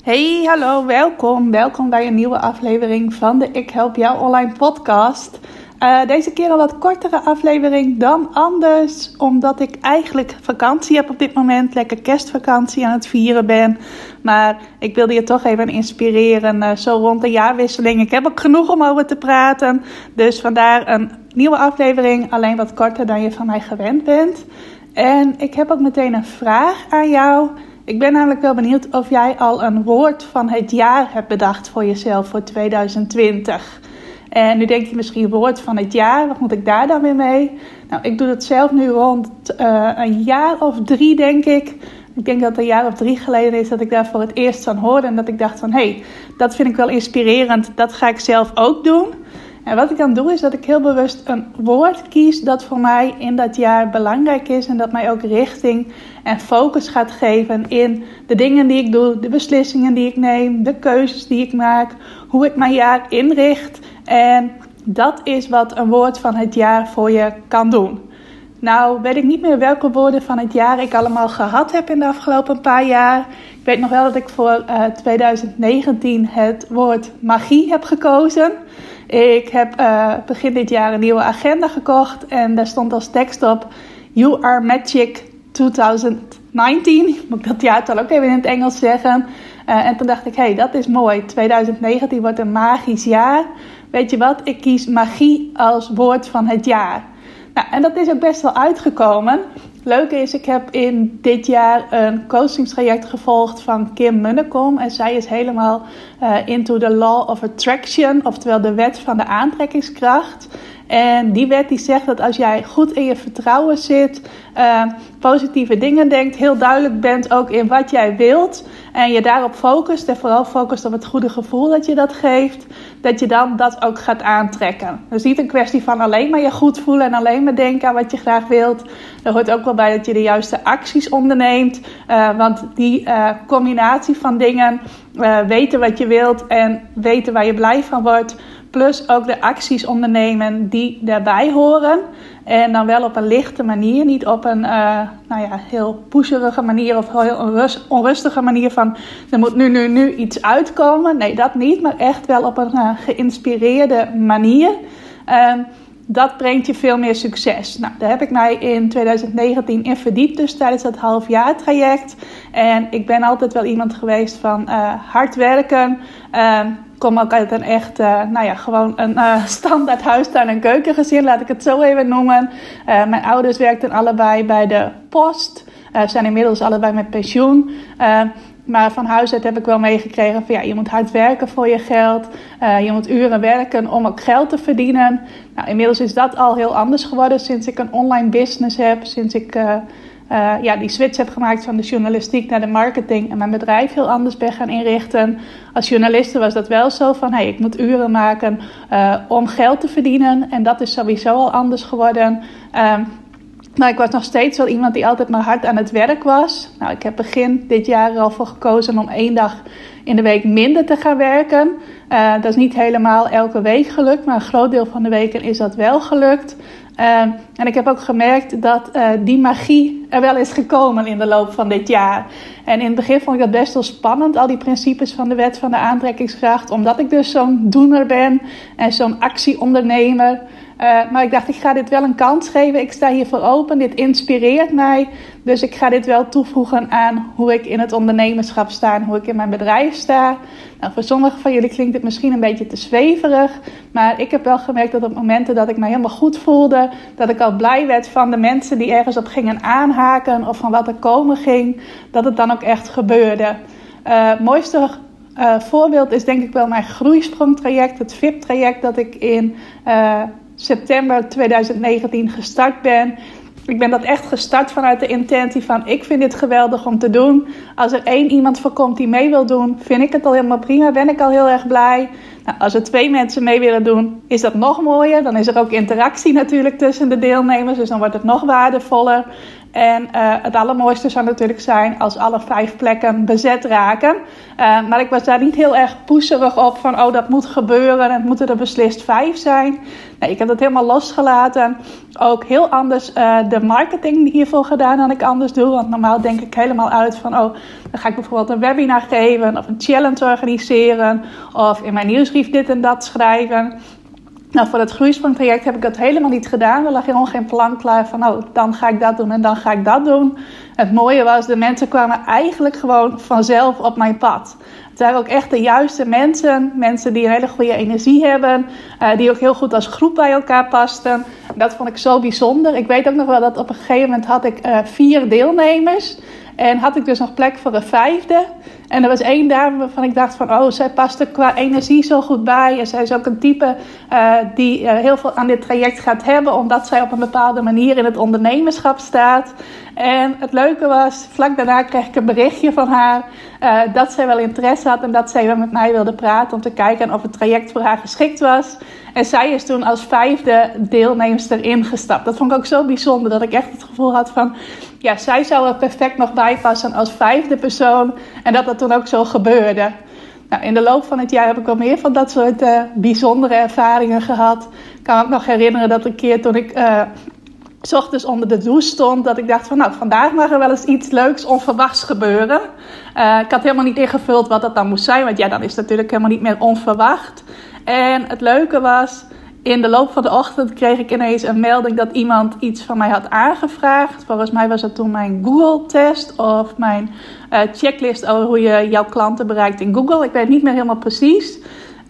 Hey, hallo, welkom. Welkom bij een nieuwe aflevering van de Ik Help Jou Online podcast. Uh, deze keer een wat kortere aflevering dan anders, omdat ik eigenlijk vakantie heb op dit moment. Lekker kerstvakantie aan het vieren ben. Maar ik wilde je toch even inspireren, uh, zo rond de jaarwisseling. Ik heb ook genoeg om over te praten. Dus vandaar een nieuwe aflevering, alleen wat korter dan je van mij gewend bent. En ik heb ook meteen een vraag aan jou. Ik ben namelijk wel benieuwd of jij al een woord van het jaar hebt bedacht voor jezelf voor 2020. En nu denk je misschien woord van het jaar, wat moet ik daar dan weer mee? Nou, ik doe dat zelf nu rond uh, een jaar of drie, denk ik. Ik denk dat het een jaar of drie geleden is dat ik daar voor het eerst van hoorde. En dat ik dacht van, hé, hey, dat vind ik wel inspirerend. Dat ga ik zelf ook doen. En wat ik dan doe is dat ik heel bewust een woord kies dat voor mij in dat jaar belangrijk is en dat mij ook richting en focus gaat geven in de dingen die ik doe, de beslissingen die ik neem, de keuzes die ik maak, hoe ik mijn jaar inricht. En dat is wat een woord van het jaar voor je kan doen. Nou, weet ik niet meer welke woorden van het jaar ik allemaal gehad heb in de afgelopen paar jaar. Ik weet nog wel dat ik voor uh, eh, 2019 het woord magie heb gekozen. Ik heb uh, begin dit jaar een nieuwe agenda gekocht en daar stond als tekst op: You are magic 2019. Moet ik dat jaartal ook even in het Engels zeggen. Uh, en toen dacht ik: hey, dat is mooi. 2019 wordt een magisch jaar. Weet je wat? Ik kies magie als woord van het jaar. Nou, en dat is ook best wel uitgekomen. Leuke is, ik heb in dit jaar een coachingstraject gevolgd van Kim Munnekom. En zij is helemaal uh, into the law of attraction, oftewel de wet van de aantrekkingskracht. En die wet die zegt dat als jij goed in je vertrouwen zit, uh, positieve dingen denkt, heel duidelijk bent ook in wat jij wilt en je daarop focust en vooral focust op het goede gevoel dat je dat geeft, dat je dan dat ook gaat aantrekken. Dus niet een kwestie van alleen maar je goed voelen en alleen maar denken aan wat je graag wilt. Er hoort ook wel bij dat je de juiste acties onderneemt, uh, want die uh, combinatie van dingen, weten wat je wilt en weten waar je blij van wordt Plus ook de acties ondernemen die daarbij horen. En dan wel op een lichte manier. Niet op een uh, nou ja, heel pusherige manier of heel onrustige manier van er moet nu, nu, nu iets uitkomen. Nee, dat niet. Maar echt wel op een uh, geïnspireerde manier. Uh, dat brengt je veel meer succes. Nou, daar heb ik mij in 2019 in verdiept, dus tijdens dat halfjaartraject. En ik ben altijd wel iemand geweest van uh, hard werken. Kom ook uit een echt, uh, nou ja, gewoon een uh, standaard huistuin- en keukengezin, laat ik het zo even noemen. Uh, mijn ouders werkten allebei bij de post, zijn inmiddels allebei met pensioen. maar van huis uit heb ik wel meegekregen van ja, je moet hard werken voor je geld. je moet uren werken om ook geld te verdienen. Nou, inmiddels is dat al heel anders geworden sinds ik een online business heb. Sinds ik ja, die switch heb gemaakt van de journalistiek naar de marketing en mijn bedrijf heel anders ben gaan inrichten. Als journaliste was dat wel zo van, hey, ik moet uren maken uh, om geld te verdienen. En dat is sowieso al anders geworden. Uh, maar ik was nog steeds wel iemand die altijd maar hard aan het werk was. Nou, ik heb begin dit jaar al voor gekozen om één dag in de week minder te gaan werken. Uh, dat is niet helemaal elke week gelukt, maar een groot deel van de weken is dat wel gelukt. Uh, en ik heb ook gemerkt dat uh, die magie er wel is gekomen in de loop van dit jaar. En in het begin vond ik dat best wel spannend, al die principes van de wet van de aantrekkingskracht. Omdat ik dus zo'n doener ben en zo'n actieondernemer. Uh, maar ik dacht, ik ga dit wel een kans geven. Ik sta hiervoor open. Dit inspireert mij. Dus ik ga dit wel toevoegen aan hoe ik in het ondernemerschap sta en hoe ik in mijn bedrijf sta. Nou, voor sommigen van jullie klinkt het misschien een beetje te zweverig. Maar ik heb wel gemerkt dat op momenten dat ik me helemaal goed voelde, dat ik al blij werd van de mensen die ergens op gingen aanhaken of van wat er komen ging, dat het dan ook echt gebeurde. Uh, mooiste uh, voorbeeld is denk ik wel mijn groeisprongtraject, het VIP-traject dat ik in uh, september 2019 gestart ben. ik ben dat echt gestart vanuit de intentie van ik vind dit geweldig om te doen. Als er één iemand voorkomt die mee wil doen, vind ik het al helemaal prima. Ben ik al heel erg blij. Als er twee mensen mee willen doen, is dat nog mooier. Dan is er ook interactie natuurlijk tussen de deelnemers. Dus dan wordt het nog waardevoller. En uh, het allermooiste zou natuurlijk zijn als alle vijf plekken bezet raken. Uh, maar ik was daar niet heel erg poeserig op van, oh dat moet gebeuren, het moeten er beslist vijf zijn. Nee, ik heb dat helemaal losgelaten. Ook heel anders uh, de marketing hiervoor gedaan dan ik anders doe. Want normaal denk ik helemaal uit van, oh dan ga ik bijvoorbeeld een webinar geven of een challenge organiseren. Of in mijn nieuwsbrief dit en dat schrijven. Nou, voor het groeisprongtraject heb ik dat helemaal niet gedaan. Er lag helemaal geen plan klaar van, oh, dan ga ik dat doen en dan ga ik dat doen. Het mooie was, de mensen kwamen eigenlijk gewoon vanzelf op mijn pad. Het waren ook echt de juiste mensen. Mensen die een hele goede energie hebben. Uh, die ook heel goed als groep bij elkaar pasten. Dat vond ik zo bijzonder. Ik weet ook nog wel dat op een gegeven moment had ik uh, vier deelnemers. En had ik dus nog plek voor een vijfde. En er was één dame waarvan ik dacht van... oh, zij past er qua energie zo goed bij. En zij is ook een type uh, die heel veel aan dit traject gaat hebben... omdat zij op een bepaalde manier in het ondernemerschap staat. En het leuke was, vlak daarna kreeg ik een berichtje van haar... Uh, dat zij wel interesse had en dat zij wel met mij wilde praten... om te kijken of het traject voor haar geschikt was. En zij is toen als vijfde deelnemster ingestapt. Dat vond ik ook zo bijzonder, dat ik echt het gevoel had van... ja, zij zou er perfect nog bij passen als vijfde persoon... en dat dat toen ook zo gebeurde. Nou, in de loop van het jaar heb ik wel meer van dat soort uh, bijzondere ervaringen gehad. Ik kan me nog herinneren dat een keer toen ik uh, s ochtends onder de douche stond, dat ik dacht van nou, vandaag mag er wel eens iets leuks onverwachts gebeuren. Uh, ik had helemaal niet ingevuld wat dat dan moest zijn, want ja, dan is het natuurlijk helemaal niet meer onverwacht. En het leuke was, in de loop van de ochtend kreeg ik ineens een melding dat iemand iets van mij had aangevraagd. Volgens mij was het toen mijn Google-test of mijn uh, checklist over hoe je jouw klanten bereikt in Google. Ik weet niet meer helemaal precies.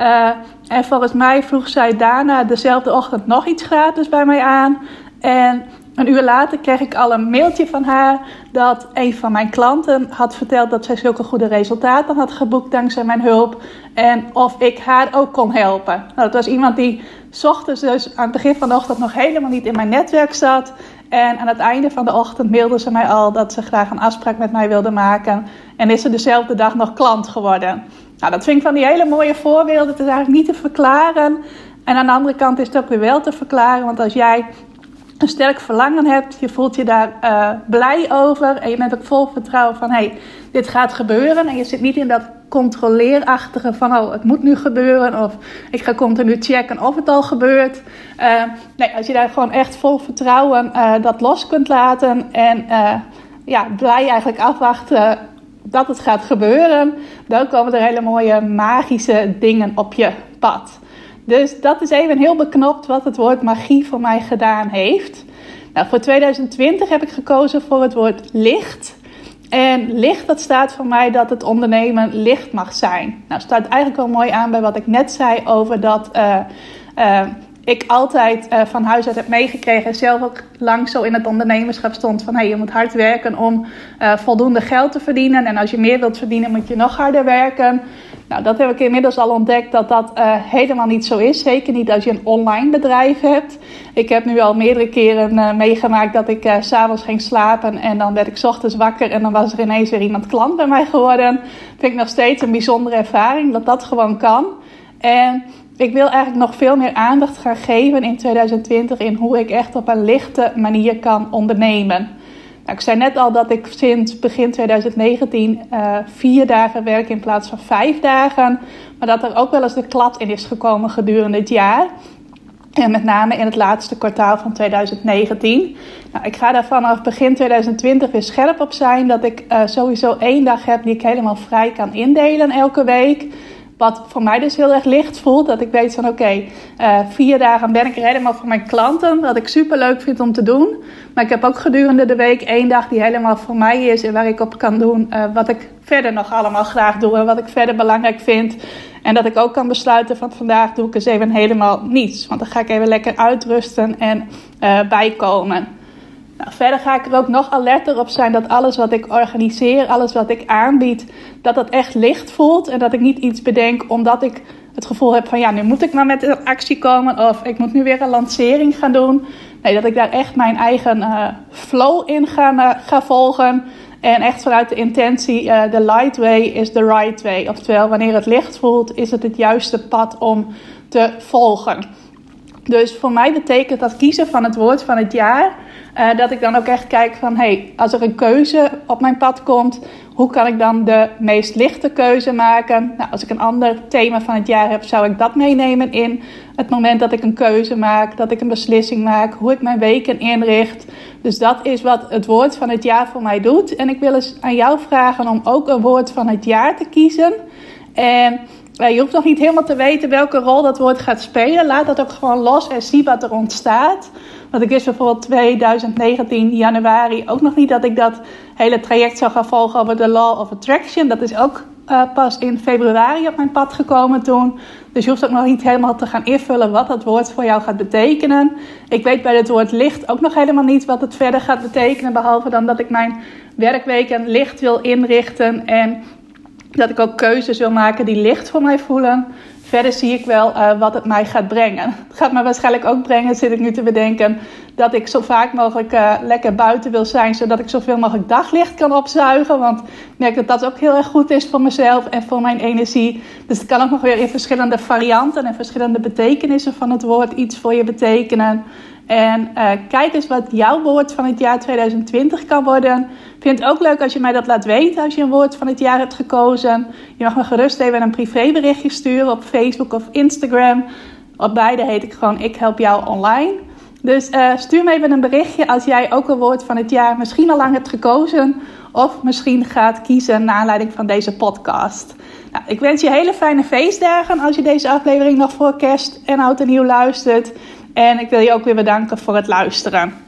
Uh, en volgens mij vroeg zij daarna dezelfde ochtend nog iets gratis bij mij aan. En een uur later kreeg ik al een mailtje van haar dat een van mijn klanten had verteld dat zij zulke goede resultaten had geboekt dankzij mijn hulp. En of ik haar ook kon helpen. Nou, dat was iemand die ochtends dus aan het begin van de ochtend nog helemaal niet in mijn netwerk zat. En aan het einde van de ochtend mailde ze mij al dat ze graag een afspraak met mij wilde maken. En is ze dezelfde dag nog klant geworden. Nou, dat vind ik van die hele mooie voorbeelden. Het is eigenlijk niet te verklaren. En aan de andere kant is het ook weer wel te verklaren. Want als jij een sterk verlangen hebt, je voelt je daar uh, blij over en je bent ook vol vertrouwen van hey, dit gaat gebeuren. En je zit niet in dat controleerachtige van oh, het moet nu gebeuren of ik ga continu checken of het al gebeurt. Uh, nee, als je daar gewoon echt vol vertrouwen uh, dat los kunt laten en ja, blij eigenlijk afwachten dat het gaat gebeuren, dan komen er hele mooie magische dingen op je pad. Dus dat is even heel beknopt wat het woord magie voor mij gedaan heeft. Nou, voor 2020 heb ik gekozen voor het woord licht. En licht, dat staat voor mij dat het ondernemen licht mag zijn. Nou, staat eigenlijk wel mooi aan bij wat ik net zei over dat uh, uh, ik altijd uh, van huis uit heb meegekregen. En zelf ook lang zo in het ondernemerschap stond van hey, je moet hard werken om voldoende geld te verdienen. En als je meer wilt verdienen, moet je nog harder werken. Nou, dat heb ik inmiddels al ontdekt dat dat uh, helemaal niet zo is. Zeker niet als je een online bedrijf hebt. Ik heb nu al meerdere keren meegemaakt dat ik uh, s'avonds ging slapen en dan werd ik ochtends wakker en dan was er ineens weer iemand klant bij mij geworden. Vind ik nog steeds een bijzondere ervaring dat dat gewoon kan. En ik wil eigenlijk nog veel meer aandacht gaan geven in 2020 in hoe ik echt op een lichte manier kan ondernemen. Nou, ik zei net al dat ik sinds begin 2019 uh, eh, vier dagen werk in plaats van vijf dagen. Maar dat er ook wel eens de klad in is gekomen gedurende het jaar. En met name in het laatste kwartaal van 2019. Nou, ik ga daar vanaf begin 2020 weer scherp op zijn dat ik uh, sowieso één dag heb die ik helemaal vrij kan indelen elke week. Wat voor mij dus heel erg licht voelt. Dat ik weet van oké, uh, vier dagen ben ik er helemaal voor mijn klanten. Wat ik super leuk vind om te doen. Maar ik heb ook gedurende de week één dag die helemaal voor mij is. En waar ik op kan doen uh, wat ik verder nog allemaal graag doe. En wat ik verder belangrijk vind. En dat ik ook kan besluiten van vandaag doe ik eens even helemaal niets. Want dan ga ik even lekker uitrusten en uh, bijkomen. Nou, verder ga ik er ook nog alerter op zijn dat alles wat ik organiseer, alles wat ik aanbied, dat dat echt licht voelt. En dat ik niet iets bedenk omdat ik het gevoel heb van ja, nu moet ik maar met een actie komen of ik moet nu weer een lancering gaan doen. Nee, dat ik daar echt mijn eigen uh, flow in ga, uh, ga volgen. En echt vanuit de intentie, uh, the light way is the right way. Oftewel, wanneer het licht voelt, is het het juiste pad om te volgen. Dus voor mij betekent dat kiezen van het woord van het jaar. Uh, dat ik dan ook echt kijk van, hey, als er een keuze op mijn pad komt, hoe kan ik dan de meest lichte keuze maken? Nou, als ik een ander thema van het jaar heb, zou ik dat meenemen in het moment dat ik een keuze maak, dat ik een beslissing maak, hoe ik mijn weken inricht. Dus dat is wat het woord van het jaar voor mij doet. En ik wil eens aan jou vragen om ook een woord van het jaar te kiezen. En uh, je hoeft nog niet helemaal te weten welke rol dat woord gaat spelen. Laat dat ook gewoon los en zie wat er ontstaat. Want ik wist bijvoorbeeld 2019 januari ook nog niet dat ik dat hele traject zou gaan volgen over de Law of Attraction. Dat is ook uh, pas in februari op mijn pad gekomen toen. Dus je hoeft ook nog niet helemaal te gaan invullen wat dat woord voor jou gaat betekenen. Ik weet bij het woord licht ook nog helemaal niet wat het verder gaat betekenen. Behalve dan dat ik mijn werkweken licht wil inrichten. En dat ik ook keuzes wil maken die licht voor mij voelen. Verder zie ik wel uh, wat het mij gaat brengen. Het gaat me waarschijnlijk ook brengen, zit ik nu te bedenken, dat ik zo vaak mogelijk uh, lekker buiten wil zijn, zodat ik zoveel mogelijk daglicht kan opzuigen. Want ik merk dat dat ook heel erg goed is voor mezelf en voor mijn energie. Dus het kan ook nog weer in verschillende varianten en verschillende betekenissen van het woord iets voor je betekenen. En uh, kijk eens wat jouw woord van het jaar 2020 kan worden. Vind het ook leuk als je mij dat laat weten als je een woord van het jaar hebt gekozen. Je mag me gerust even een privéberichtje sturen op Facebook of Instagram. Op beide heet ik gewoon Ik Help Jou Online. Dus uh, stuur me even een berichtje als jij ook een woord van het jaar misschien al lang hebt gekozen. Of misschien gaat kiezen naar aanleiding van deze podcast. Nou, ik wens je hele fijne feestdagen als je deze aflevering nog voor kerst en oud en nieuw luistert. En ik wil je ook weer bedanken voor het luisteren.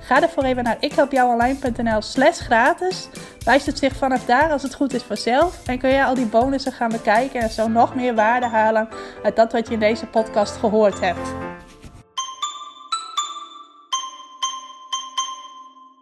Ga ervoor even naar ikhelpjouonline.nl slash gratis. Wijst het zich vanaf daar als het goed is vanzelf. En kun je al die bonussen gaan bekijken en zo nog meer waarde halen uit dat wat je in deze podcast gehoord hebt.